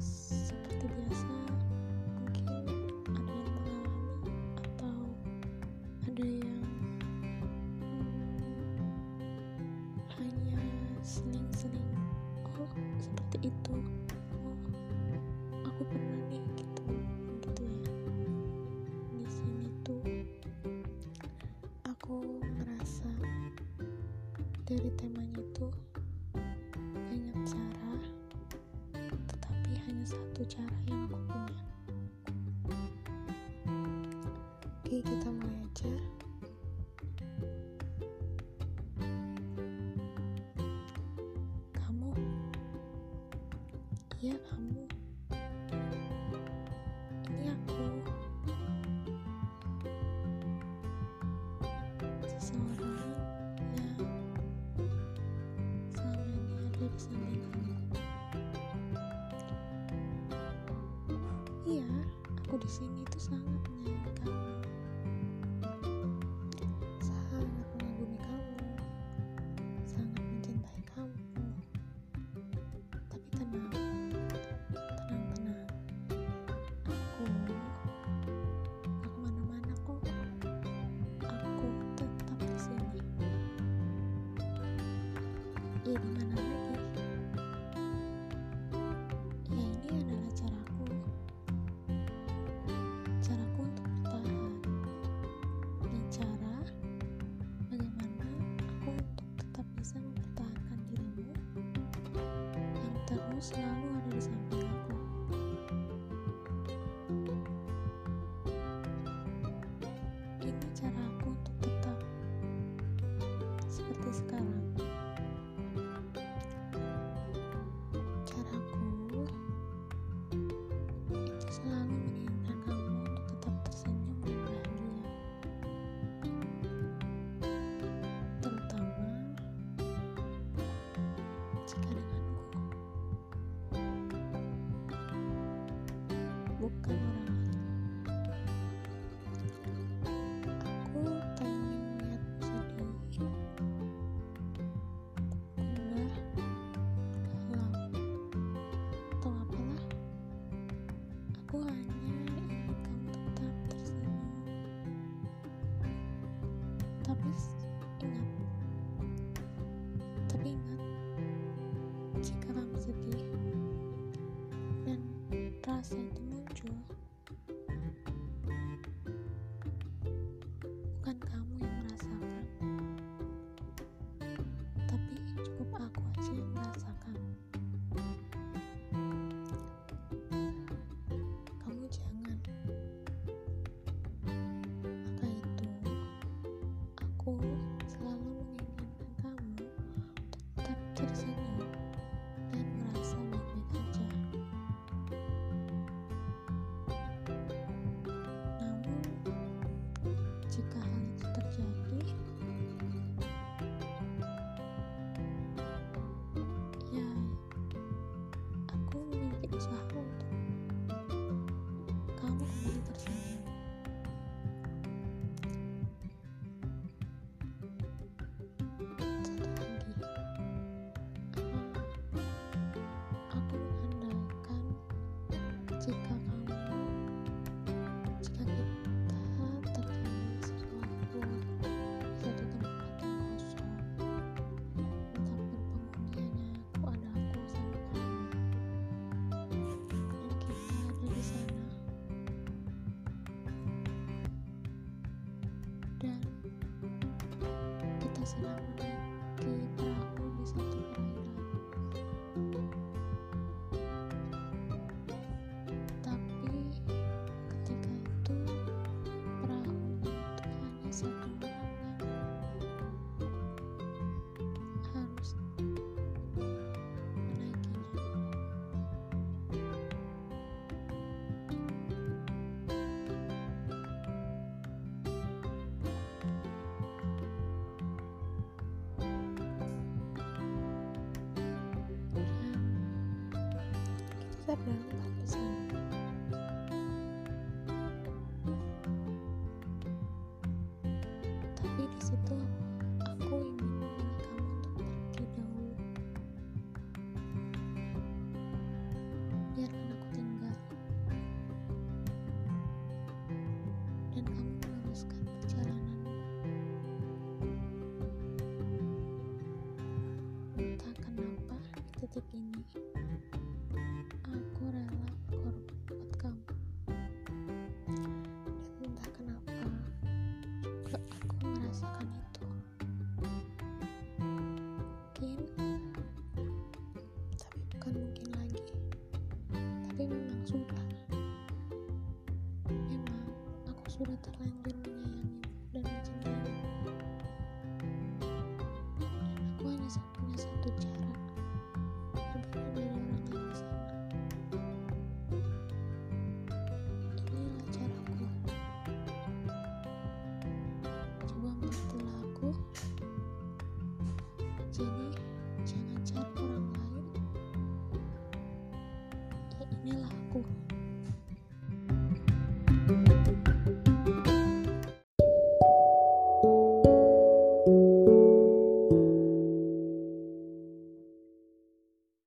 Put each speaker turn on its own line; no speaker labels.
seperti biasa mungkin ada yang mengalami atau ada yang hmm, hanya seling-seling oh seperti itu oh aku pernah nih gitu. Gitu ya. Di sini tuh aku ngerasa dari cara yang aku punya. Oke kita mulai aja. Kamu? Iya kamu. Ini aku. Seseorang yang selama ini ada di samping kamu aku di sini tuh sangat menyayangi kamu sangat mengagumi kamu. Sangat mencintai kamu. Tapi tenang. Tenang tenang aku gak ke mana-mana kok. Aku tetap di sini. Ya di mana lagi terus selalu ada di samping aku. Ini cara aku untuk tetap seperti sekarang bukan aku selalu menginginkan kamu tetap tersenyum dan merasa baik-baik aja. Namun jika hal itu terjadi ya aku memiliki usaha untuk kamu kembali tersenyum kita berangkat tapi di situ aku ingin memilih kamu untuk pergi dahulu. Biarkan aku tinggal. Dan kamu meneruskan perjalananmu entah kenapa di titik ini aku merasakan itu. Mungkin tapi bukan mungkin lagi. Tapi memang sudah. Memang aku sudah terlanjur menyayangi dan mencintai inilah aku.